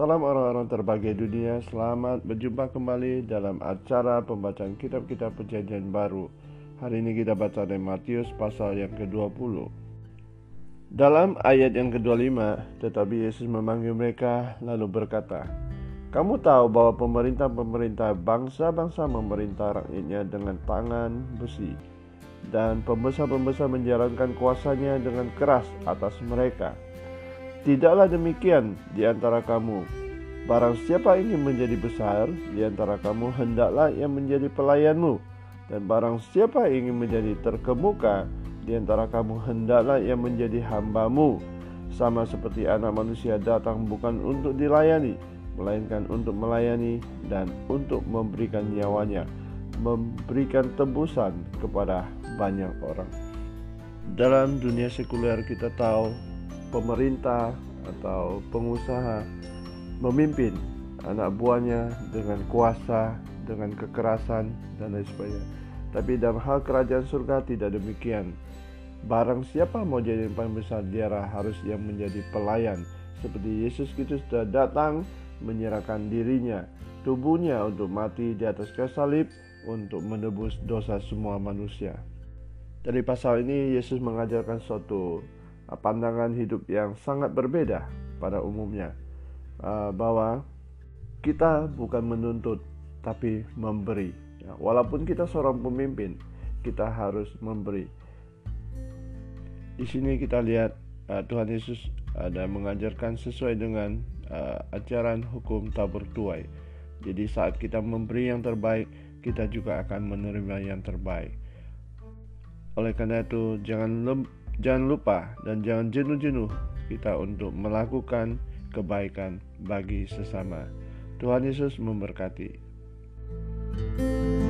Salam orang-orang terbahagia dunia, selamat berjumpa kembali dalam acara pembacaan kitab-kitab perjanjian baru. Hari ini kita baca dari Matius pasal yang ke-20 Dalam ayat yang ke-25, tetapi Yesus memanggil mereka lalu berkata Kamu tahu bahwa pemerintah-pemerintah bangsa-bangsa memerintah rakyatnya dengan tangan besi Dan pembesar-pembesar menjalankan kuasanya dengan keras atas mereka Tidaklah demikian di antara kamu. Barang siapa ingin menjadi besar di antara kamu, hendaklah ia menjadi pelayanmu. Dan barang siapa ingin menjadi terkemuka di antara kamu, hendaklah ia menjadi hambamu. Sama seperti anak manusia datang bukan untuk dilayani, melainkan untuk melayani dan untuk memberikan nyawanya, memberikan tebusan kepada banyak orang. Dalam dunia sekuler kita tahu pemerintah atau pengusaha memimpin anak buahnya dengan kuasa, dengan kekerasan dan lain sebagainya. Tapi dalam hal kerajaan surga tidak demikian. Barang siapa mau jadi yang paling besar dia harus yang menjadi pelayan seperti Yesus Kristus sudah datang menyerahkan dirinya, tubuhnya untuk mati di atas kayu salib untuk menebus dosa semua manusia. Dari pasal ini Yesus mengajarkan suatu pandangan hidup yang sangat berbeda pada umumnya. Uh, bahwa kita bukan menuntut tapi memberi. Ya, walaupun kita seorang pemimpin kita harus memberi. Di sini kita lihat uh, Tuhan Yesus ada mengajarkan sesuai dengan ajaran hukum tabur tuai. Jadi saat kita memberi yang terbaik kita juga akan menerima yang terbaik. Oleh karena itu jangan Jangan lupa dan jangan jenuh-jenuh kita untuk melakukan kebaikan bagi sesama. Tuhan Yesus memberkati. thank you